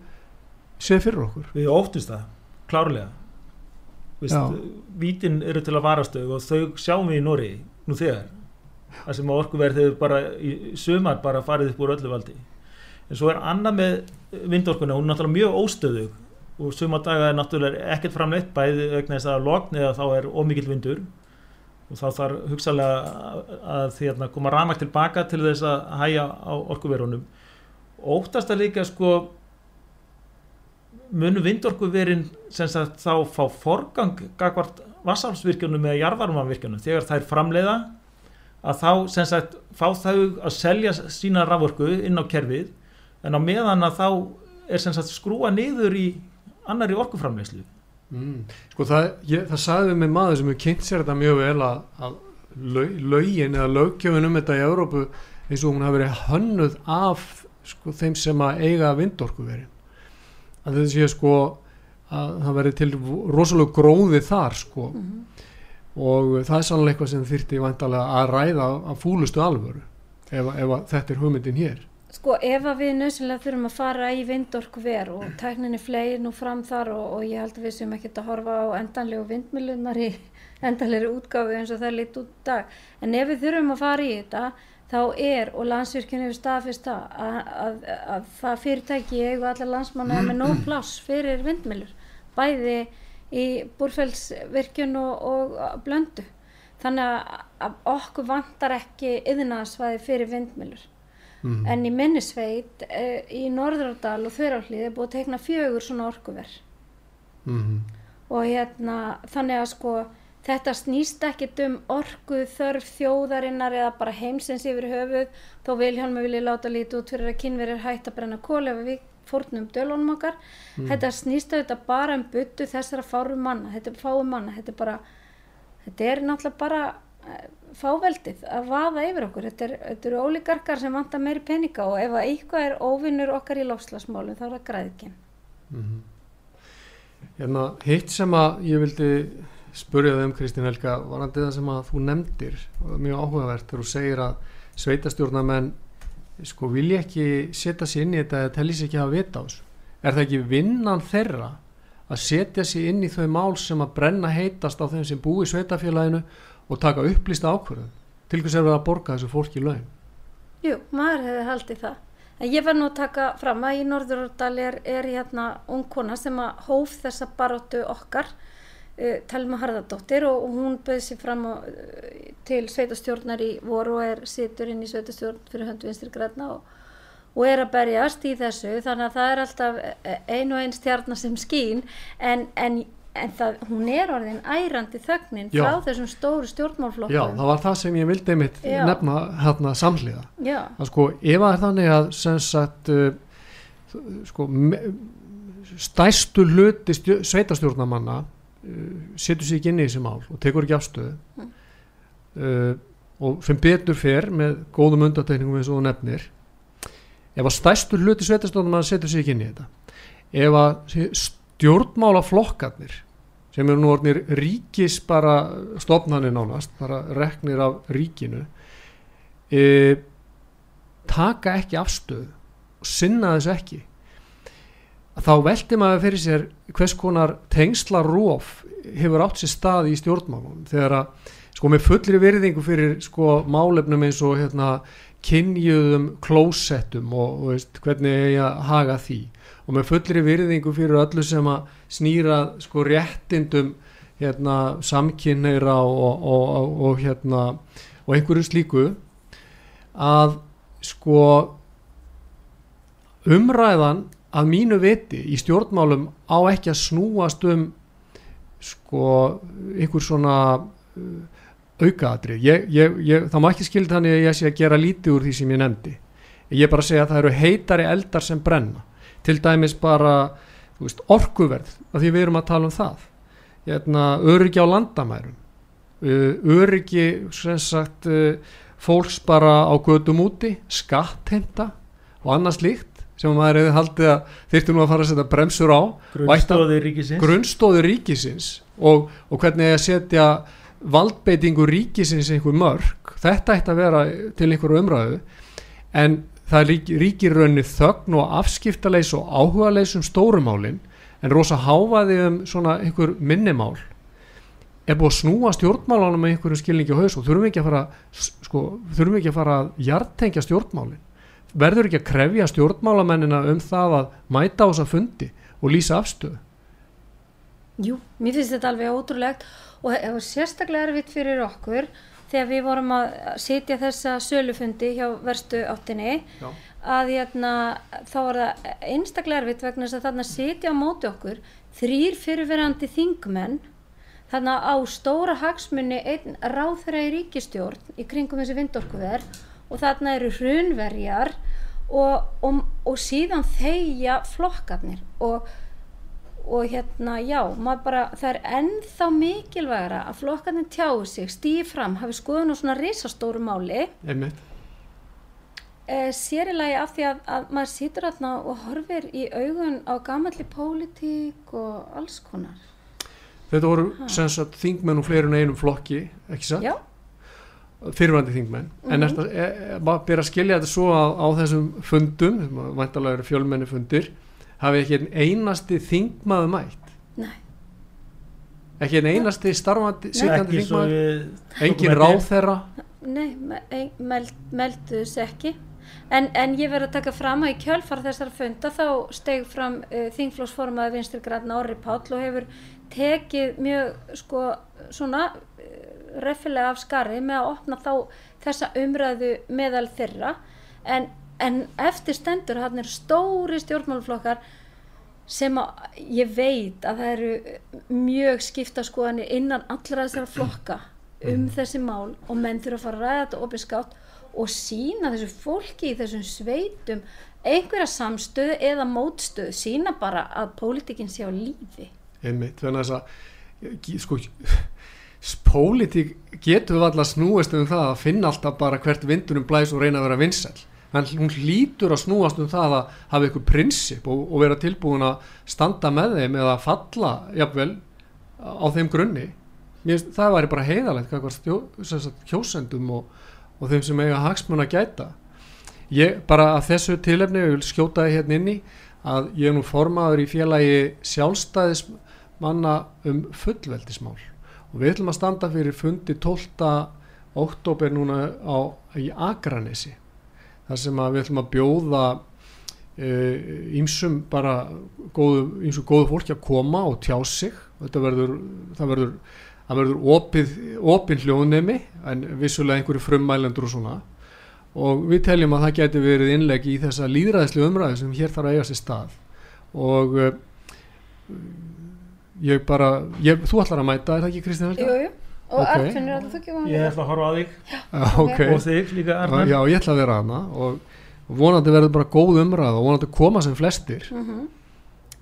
séð fyrir okkur? Við óttist það, klárlega. Vítin eru til að varastög og þau sjáum við í Nóri nú þegar. Það sem að orkuverð hefur bara í sumar bara farið upp úr öllu valdi. En svo er annað með vindorkuna, hún er náttúrulega mjög óstöðug og suma daga er náttúrulega ekkert framleitt bæði vegna þess að logn eða þá er ómikill vindur. Og þá þarf hugsalega að, því að koma ramagt tilbaka til þess að hæja á orkuverunum óttast að líka sko munu vindorkuverin þá fá forgang gagvart vassaflsvirkjunum eða jarðvarmavirkjunum þegar þær framleiða að þá sagt fá þau að selja sína raforku inn á kerfið en á meðan að þá er sagt skrúa niður í annari orkuframleyslu mm. sko það, ég, það sagði með maður sem hefur kynnt sér þetta mjög vel að, að lög, lögin eða lögjöfun um þetta í Európu eins og hún hafi verið hönnuð af sko, þeim sem að eiga vindorkuverin að þetta sé sko að það verið til rosalega gróði þar sko. Og það er sannlega eitthvað sem þyrti vantarlega að ræða af fúlustu alvöru ef, ef að þetta er hugmyndin hér. Sko ef að við nöðsynlega þurfum að fara í vindorku ver og tækninni fleir nú fram þar og, og ég held að við sem ekkert að horfa á endanlegu vindmilunar í <laughs> endanlegri útgáfu eins og það er lit út dag. En ef við þurfum að fara í þetta þá er og landsvirkjun hefur staðfist það að, að, að það fyrirtæki eigu allar landsmanna með nóg <clears throat> pláss fyrir vindmilur bæði í búrfellsvirkjun og, og blöndu. Þannig að, okkur vantar ekki yðnaðsvæði fyrir vindmilur. mm. En í minnisveit uh, í Norðradal og Þverjáhlið er búið að tekna fjögur svona orkuver Mm. og hérna þannig að sko þetta snýst ekkit um orku þörf þjóðarinnar eða bara heimsins yfir höfuð. Þó Vilhjálmi vilja láta lítið út fyrir að kynverið hægt að brenna kóli ef við fórnum dölunum okkar. Þetta snýst auðvitað bara um byttu þessara fáru manna. Þetta er fáu manna. Þetta er bara þetta er náttúrulega bara eh, fáveldið að vaða yfir okkur. Þetta, er, þetta eru ólíkarkar sem vantar meiri peninga og ef að eitthvað er óvinnur okkar í lofslagsmálum þá er það græðkinn Mhm. Hérna, hitt sem að ég vildi spurja þau um Kristín Helga varandi það sem að þú nefndir og það er mjög áhugavert þegar þú segir að sveitastjórnamenn sko vilja ekki setja sér inn í þetta eða telli sér ekki að vita á þessu. Er það ekki vinnan þeirra að setja sér inn í þau mál sem að brenna heitast á þeim sem búi í sveitafélaginu og taka upplýsta ákvörðun? Til hvers er við að borga þessu fólki laun? Jú, maður hefði haldið það. En ég verð nú að taka fram að í Norðurárdal er, er hérna ung kona sem að hóf þessa baróttu okkar, uh, Telma Harðardóttir og, hún bauð sér fram á, uh, til sveitastjórnar í voru og er situr inn í sveitastjórn fyrir höndu vinstri græna og, og er að berjast í þessu þannig að það er alltaf ein og ein stjarnar sem skín en, en, en það, hún er orðin ærandi þögnin Já. frá þessum stóru stjórnmálflokkum. Já, það var það sem ég vildi mitt Já. nefna hérna samhliða Já. að sko ef það er þannig að sagt uh, sko stæstu hluti stjó, sveitastjórnamanna setur sig ekki inn í þessi mál og tekur ekki afstöðu Mm. uh, og sem betur fer með góðum undatekningum eins og nefnir ef að stæstu hluti sveitastjórnamanna setur sig ekki inn í þetta ef að stjórnmálaflokkarnir sem eru nú orðnir ríkis bara stofnanir nánast, bara reknir af ríkinu e, taka ekki afstöð og sinna þessu ekki þá velti maður fyrir sér hvers konar tengslarof hefur átt sér stað í stjórnmálunum. Þegar að sko með fullri virðingu fyrir sko málefnum eins og hérna kynjuðum klósettum og, og veist, hvernig eigi að haga því. Og með fullri virðingu fyrir öllu sem að snýra sko réttindum hérna samkynneira og, og, og hérna og einhverju slíku að sko umræðan að mínu viti í stjórnmálum á ekki að snúast um sko einhver svona uh, ég, það má ekki skilja þannig að ég sé að gera lítið úr því sem ég nefndi. Ég bara segja að það eru heitari eldar sem brenna. Til dæmis bara veist, orkuverð af því við erum að tala um það. Hérna, öryggi á landamærum. Uh, öryggi sagt uh, fólks bara á gödum úti skattheimta og annað slíkt sem maður hefði haldið að þyrfti nú að fara að setja bremsur á Grunnstóði ríkisins. Grunnstóðu ríkisins og, og hvernig að setja valdbeitingu ríkisins einhver mörg þetta ætti að vera til einhverju umræðu. En það ríkir, ríkir raunni þögn og afskiptaleis og áhugaleis um stórumálin en rosa háfaði um svona einhver minnimál. Er búið að snúa stjórnmálanum með einhverju skilningi á haus og þurfum ekki að fara sko, þurfum ekki að fara að hjartengja stjórnmálin verður ekki að krefja stjórnmálamennina um það að mæta á þessa fundi og lýsa afstöðu Jú, mér finnst þetta alveg ótrúlegt og það var sérstaklega erfitt fyrir okkur þegar við vorum að sitja þessa sölufundi hjá verstu áttinni Já. að hérna, þá var það einstaklega erfitt vegna þess að þarna sitja á móti okkur þrýr fyrirverandi þingmenn þarna á stóra hagsmunni einn ráðherra í ríkistjórn í kringum þessi vindorkuver og þarna eru hrunverjar og, og, og síðan þeia flokkarnir. Og og hérna já, bara, það er ennþá mikilvægara að flokkarnir tjáu sig, stýði fram, hafi skoðun á svona risastóru máli. Einmitt. E, sér í lagi af því að, að maður situr þarna og horfir í augun á gamalli pólitík og alls konar. Þetta voru sem sagt þingmenn og fleiri en einum flokki ekki satt? já, fyrirvændi þingmenn. En Mhm. er þetta, er, er, maður ber að skilja þetta svo að á þessum fundum, sem væntalega eru fjölmenni fundir hafi ekki einn einasti þingmaður mætt? Nei, ekki einn einasti starfandi þingmaður? við engin eftir. ráðherra? Nei e- meld, melduðu þess ekki. En, en ég verð að taka fram að í kjölfar þessar funda þá steg fram uh, þingflósformaði vinstri græna Orri Páll og hefur tekið mjög sko svona reffilega af skarri með að opna þá þessa umræðu meðal þeirra. En, en eftir stendur hann er stóri stjórnmálflokkar sem að ég veit að það eru mjög skipta skoðanir innan allra þessara flokka um þessi mál og menn þurfa að fara að ræða þetta opinskátt og sína þessu fólki í þessum sveitum einhverja samstöðu eða mótstöðu sína bara að pólitikinn sé á lífi. Einmitt, þannig að sko pólitík getur við alltaf snúist um það að finna alltaf bara hvert vindunum blæs og reyna að vera vinsæl en hún hlýtur að snúast um það að hafa ykkur prinsip og, og vera tilbúin að standa með þeim eða falla jafnvel á þeim grunni. Mér, það væri bara heiðalegt hvað kjósendum og, og þeim sem eiga hagsmun að gæta. Ég bara að þessu tilefni ég vil skjóta þið hérna inni að ég er nú formaður í félagi sjálfstæðismanna um fullveldismál og við ætlum að standa fyrir fundi 12. oktober núna á, í Akranesi þar sem við ætlum að bjóða ímsum bara góðu, ímsum góðu fólki að koma og tjá sig verður það verður, það verður opið, opin hljóðnemi en vissulega einhverju frummælendur og svona og við teljum að það geti verið innlegg í þessa líðræðislu umræðu sem hér þarf að eiga sér stað og uh, ég bara ég, þú ætlar að mæta, er það ekki Kristján Helga? jú, jú. og Ok. okay. Arfinnur að þú ekki ég ætla að horfa á þig Já, <laughs> ok, og þig líka Arnar já, ég ætla að vera hana og vonandi verður bara góð umræða og vonandi koma sem flestir mm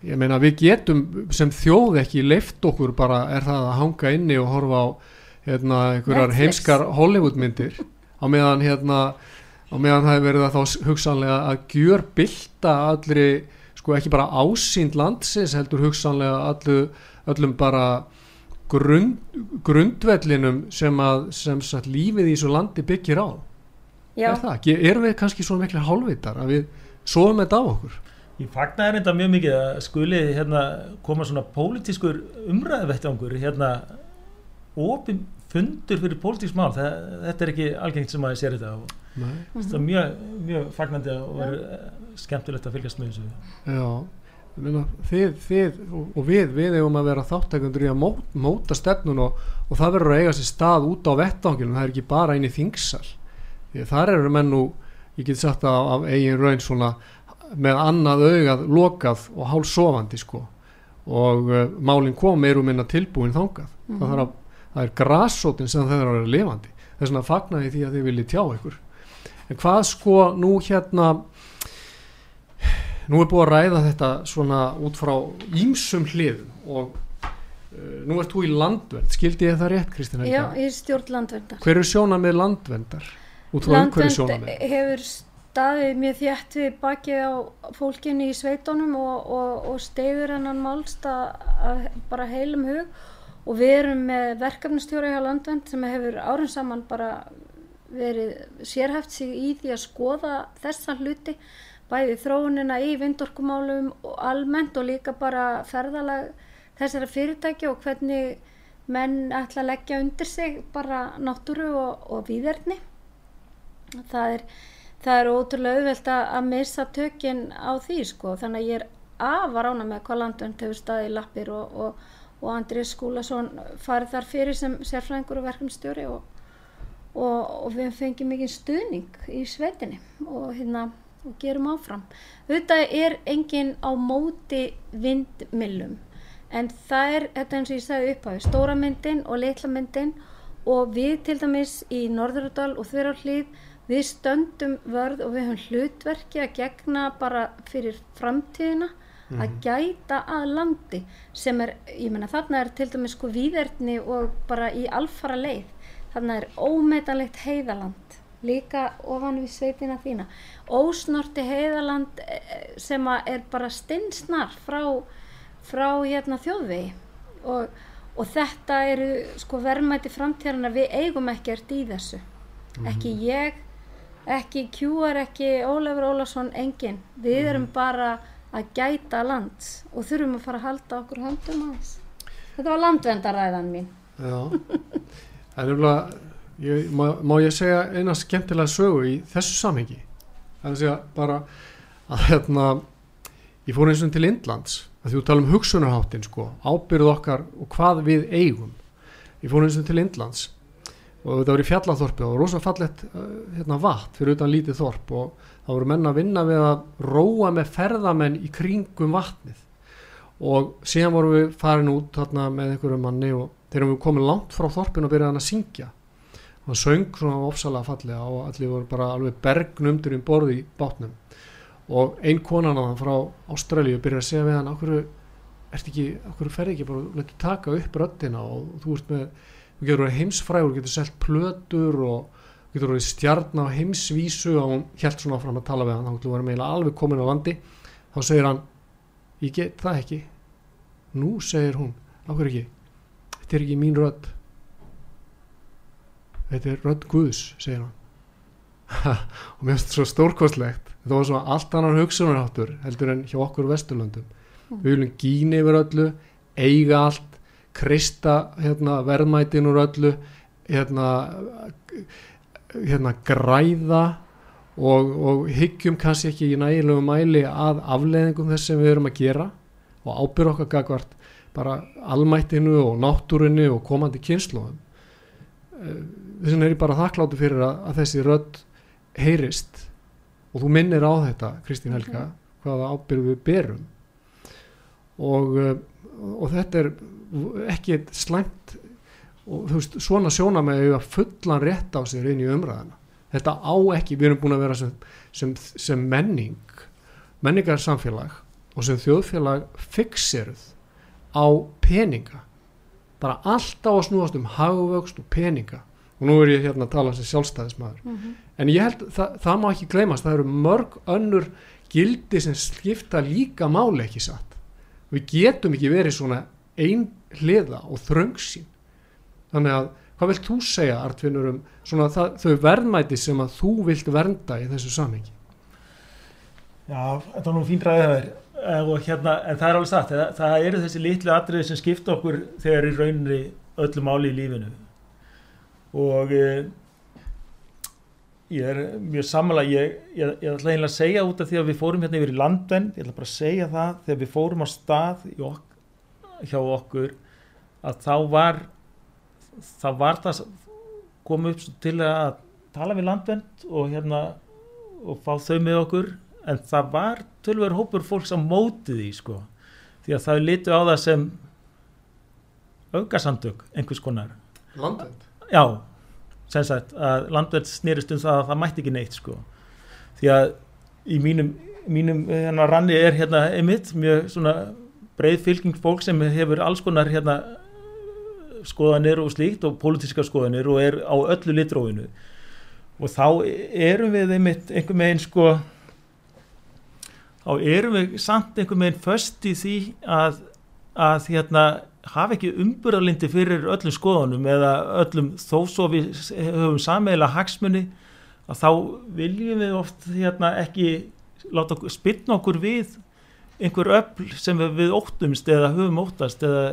ég meina við getum sem þjóð ekki leift okkur bara er það að hanga inni og horfa á hérna einhverjar Netflix. heimskar Hollywoodmyndir á meðan hérna á meðan það hefur verið að þá hugsanlega að gjör bylta allri sko ekki bara ásýnd landsins heldur hugsanlega allu, öllum bara grund, grundvellinum sem að sem sagt lífið í þessu landi byggir á. Já, er það, erum við kannski svona miklu hálfvitar að við sofum þetta á okkur? Ég fagna þér enda mjög mikið að skuli hérna, koma svona pólitískur umræðvettangur hérna opin fundur fyrir pólitísk mál. Það, þetta er ekki algengt sem að ég sér þetta og Nei. þetta er mjög, mjög fagnandi og verður skemmtilegt að fylgjast með þessu. Já, þið, þið og, og við, við eigum að vera þáttækundur í að móta, móta stefnun og, og það verður að eiga sér stað út á vettvangilum, það er ekki bara í þingsal. Því að þar eru menn nú ég get sagt það af eigin raun svona með annað augað lokað og hálsofandi sko. Og uh, málinn kom og minna tilbúin þangað. Það, þarf að, það er grassótin sem það er að vera lifandi. Þess vegna fagnaði því að þið viljið tjá ykkur. En hvað sko nú hérna nú er búið að ræða þetta svona út frá ímsum hliðum og uh, nú ert þú í landvernd. Skildi ég það rétt Kristín já, Helga? í stjórn landverndar. Hver er sjóna með sjóna Landvernd hefur staðið mjög þétt við bakið á fólkinu í sveitunum og, og, og steyður hennan málst að bara heilum hug. Og við erum með verkefnastjóra hjá Landvernd sem hefur árum saman bara verið sérhæft sig í því að skoða þessa hluti bæði þróunina í vindorkumálum og almennt og líka bara ferðalag þessara fyrirtæki og hvernig menn ætla að leggja undir sig bara náttúru og, og výðerni það er, það er ótrúlega auðvelt að missa tökinn á því sko. Þannig að ég er afar ána með hvað landvönd hefur staðið í lappir og, og, og Andrið Skúlason farið þar fyrir sem sérfræðingur og verkefnstjóri og við fengjum mikið stuðning í svetinni og hérna og gerum áfram. Þetta er engin á móti vindmillum en það er, þetta eins og ég sagði upp á stóra myndin og litla myndin og við til dæmis í Norðurudal og Þverjarhlíð við stöndum vörð og við höfum hlutverki að gegna bara fyrir framtíðina mm. að mhm. gæta að landi sem er, ég menna þarna er til dæmis sko výðerni og bara í alfara leið, þarna er ómetanlegt heiðaland líka ofan við sveitina þína. Ósnorti heiðaland eh, sem er bara stinnsnar frá frá hérna þjóðvegi. Og, og þetta eru sko verðmæti framtíðarna við eigum ekkert í þessu. Mm. ekki ég ekki Kjúar, ekki Ólafur Ólafsson engin, við mhm. erum bara að gæta lands og þurfum að fara að halda okkur höndum aðeins. Þetta var landvendaræðan mín. Já, það er umlað má, má ég segja eina skemmtilega sögu í þessu samhengi? Það er að segja bara að hérna ég fór eins og til Indlands að þú tala um hugsunarháttin sko, ábyrð okkar og hvað við eigum. Ég fór eins og til Indlands og þetta var í fjallathorpi og rosa fallet uh, hérna, vatn fyrir utan lítið þorp og það voru menna að vinna við að róa með ferðamenn í kringum vatnið. Og síðan vorum við farin út hérna, með einhverju manni og þegar við komum langt frá þorpin og byrjaðan að syngja og söng svona ofsalega fallega og allir voru bara alveg bergnumdur í borði í bátnum. Og ein konan á það frá Ástralju byrjar að segja við hann okkur, ferði ekki bara letur taka upp röttina og þú ert með þú getur verið heimsfrægur, getur selgt plötur og getur verið stjarn á heimsvísu. Og hún helt svona fram að tala við hann þá var hann alveg komin á landi. Þá segir hann, ég get það ekki. Nú segir hún okkur ekki, þetta er ekki mín rött þetta er rött Guðs segir hann. <laughs> Og mér finnst þetta svo stórkostlegt. Þetta var svona allt annar hugsunarháttur heldur en hjá okkur vesturlöndum. Mm. við viljum gína yfir öllu eiga allt, krista hérna, verðmætin úr öllu hérna, hérna græða og, og hyggjum kannski ekki í nægilegu mæli að afleðingum þess sem við erum að gera og ábyrð okkar gagvart bara almættinu og náttúrinu og komandi kynnslóðum eh, þess vegna er ég bara þakkláttu fyrir að, að þessi rödd heyrist. Og þú minnir á þetta Kristín Helga mm. hvaða ábyrg við berum. Og, eh, og þetta er ekki slæmt og þú veist svona sjóna með að fullan rétt á sér inn í umræðana þetta á ekki, við erum búin að vera sem, sem, sem menning menningar samfélag og sem þjóðfélag fixeruð á peninga. Bara alltaf að snúast um hagvöxt og peninga og nú er ég hérna að tala sem sjálfstæðismæður mm -hmm. en ég held það, það má ekki gleymast það eru mörg önnur gildi sem skipta líka máli ekki satt? Við getum ekki verið svona ein hliða og þröngsín þannig að hvað vilt þú segja Artfinnur um svona það, þau verðmæti sem að þú vilt vernda í þessu samhengi? Já, þetta var nú fín ræðið og hérna, en það er alveg satt það, það eru þessi litlu atriði sem skipta okkur þegar í rauninni öllu máli í lífinu og eh, ég er mjög samanlega ég, ég, ég ætla einlega að segja út af því að við fórum hérna yfir í landvenn ég ætla bara að segja það þegar við fórum á stað ok, hjá okkur að þá var þá var það komið upp til að tala við landvenn og hérna og fá þau með okkur en það var tölver hópur fólks á mótið í sko. Því að það litu á það sem augasamtök einhvers konar. Landvenn já, sem sagt að landverð snýrist um það að það mætti ekki neitt sko. Því að í mínum, mínum hérna ranni er hérna einmitt mjög svona breið fylgjum fólk sem hefur alls konar hérna skoðanir og slíkt og pólitíska skoðanir og er á öllu litróinu. Og þá erum við einmitt einhver meginn sko þá erum við samt einhver meginn först í því að, að hérna hafa ekki umburðalindi fyrir öllum skoðunum eða öllum þó svo við höfum sammeðilega hagsmunni að þá viljum við oft hérna, ekki láta spilna okkur við einhver öll sem við óttumst eða höfum óttast eða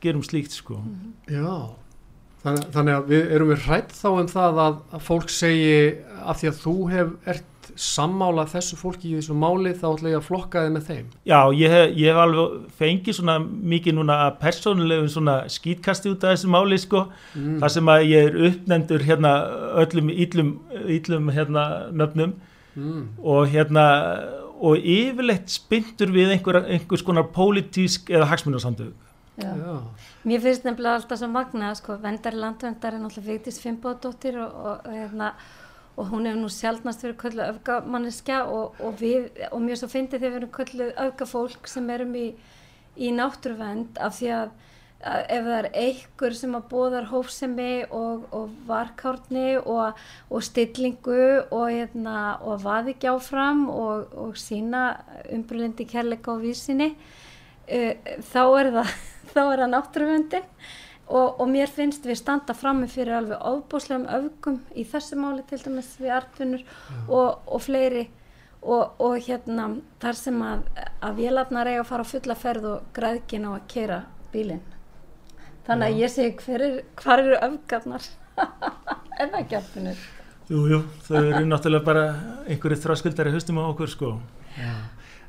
gerum slíkt sko. Já, þannig, að við erum við hrætt þá um það að, að fólk segi af því að þú hef, ert sammála þessu fólki í þessu máli þá ætla ég að flokka þið með þeim. Já, ég hef, ég hef alveg fengið svona mikið núna persónulegum svona skýtkasti út af þessu máli sko, mm. þar sem að ég er uppnefndur hérna öllum íllum, íllum hérna nöfnum mm. og hérna og yfirleitt spyndur við einhver, einhvers konar pólitísk eða hagsmunarsamtöðu. Já. Já. Mér finnst nefnilega alltaf svo magna sko, vendar landvendar er náttúrulega Vigdís Fimboðdóttir og, og, og, hérna, og hún hefur nú sjálfnast verið kölluð öfgamanniska og við, og mér svo þið að við erum kölluð öfgafólk sem erum í, í náttúruvend af því að ef það er einhver sem að bóðar hófsemi og, og varkárni og, og stillingu og, hérna, og vaði ekki áfram og sína umbrúlendi kærleika á vísinni uh, þá er það, <laughs> það náttúruvöndin og mér finnst við standa frammi fyrir alveg ábúslegum öfgum í þessu máli til dæmis við artfunur og fleiri. Og hérna þar sem að, að vélarnar eiga að fara á fulla ferð og græðkin á að kera bílinn. Þannig að ég segi hver er, hvar eru öfgarnar? <laughs> En það gætfinir Jújú, þau eru náttúrulega bara einhverju þráskuldari höstum á okkur sko. Já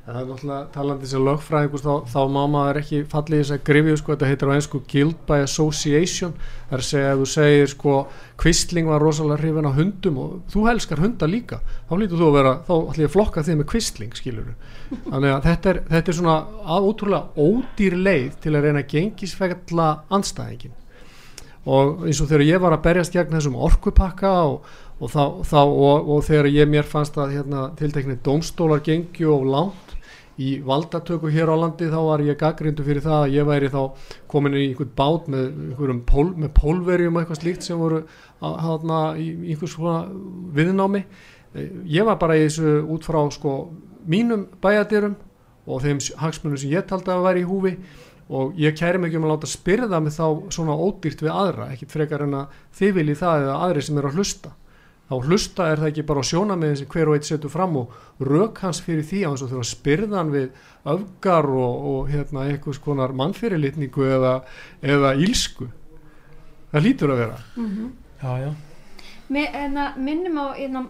Það er náttúrulega talandi sem lögfræðingus þá, þá má maður ekki fallið þess að grifju sko, þetta heitir á einsku guild by association. Það er að segja að þú segir sko kvistling var rosalega hrifin á hundum og þú helskar hunda líka þá hlýtur þú að vera, þá ætlum ég að flokka þig með kvistling skilur þannig að þetta er, þetta er svona ótrúlega ódýr leið til að reyna að gengisfegla anstæðingin og eins og þegar ég var að berjast gegn þessum orkupakka og, og, þá, þá, og, og þegar ég mér fannst að hérna, tiltekni domstólar gengju og langt í valdatöku hér á landi þá var ég gaggrindu fyrir það að ég væri þá komin í einhvern bát með, pól, með pólverjum og eitthvað slíkt sem voru hana, í einhvers svona viðnámi. Ég var bara í þessu út frá sko mínum bæjadirum og þeim hagsmunum sem ég taldi að vera í húfi og ég kæri mig ekki um að láta spyrða mig þá svona ódýrt við aðra ekkit frekar en að þið vilji það eða aðri sem eru að hlusta þá hlusta er það ekki bara á sjónamiðin sem hver og eitt setur fram og rauk hans fyrir því á þess að þurfa spyrðan við öfgar og, og hérna, einhvers konar mannfyrirlitningu eða, eða ílsku það lítur að vera. Mm -hmm. Já, já. Mér, minnum á einna,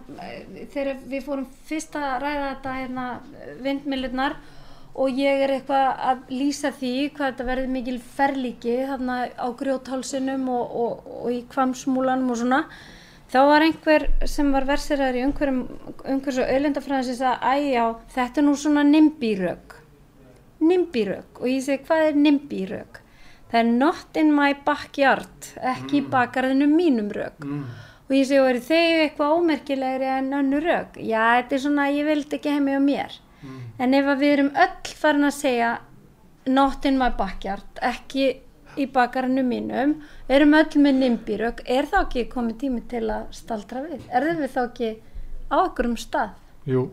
þegar við fórum fyrst að ræða þetta einna, vindmillunar og ég er eitthvað að lýsa því hvað þetta verði mikil ferlíki þarna á grjóthálsinum og, og, og í kvamsmúlanum og svona þá var einhver sem var versiraður í umhverjum og öllendafræðin sem sagði æjá þetta er nú svona nimbírög nimbírög og ég segi hvað er nimbírög það er not in my backyard ekki mm. bakarðinu mínum rög mm. og ég segi og eru þau eitthvað ómerkilegri en önnu rög já þetta er svona ég vildi ekki heimi á mér mm. en ef við erum öll farin að segja not in my backyard ekki í bakarinu mínum erum öll með nimbýrök er þá ekki komið tími til að staldra við? Er þau við þá ekki á okkurum stað? Jú,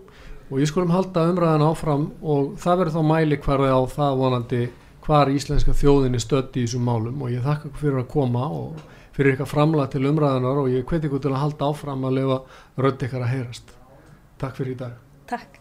og ég skulum halda umræðan áfram og það verður þá mæli hverði á það vonandi hvar íslenska þjóðinni stötti í þessum málum og ég þakka fyrir að koma og fyrir ykkar framlega til umræðanar og ég hveti ykkur til að halda áfram að lefa rönd ykkar að heyrast. Takk fyrir í dag. Takk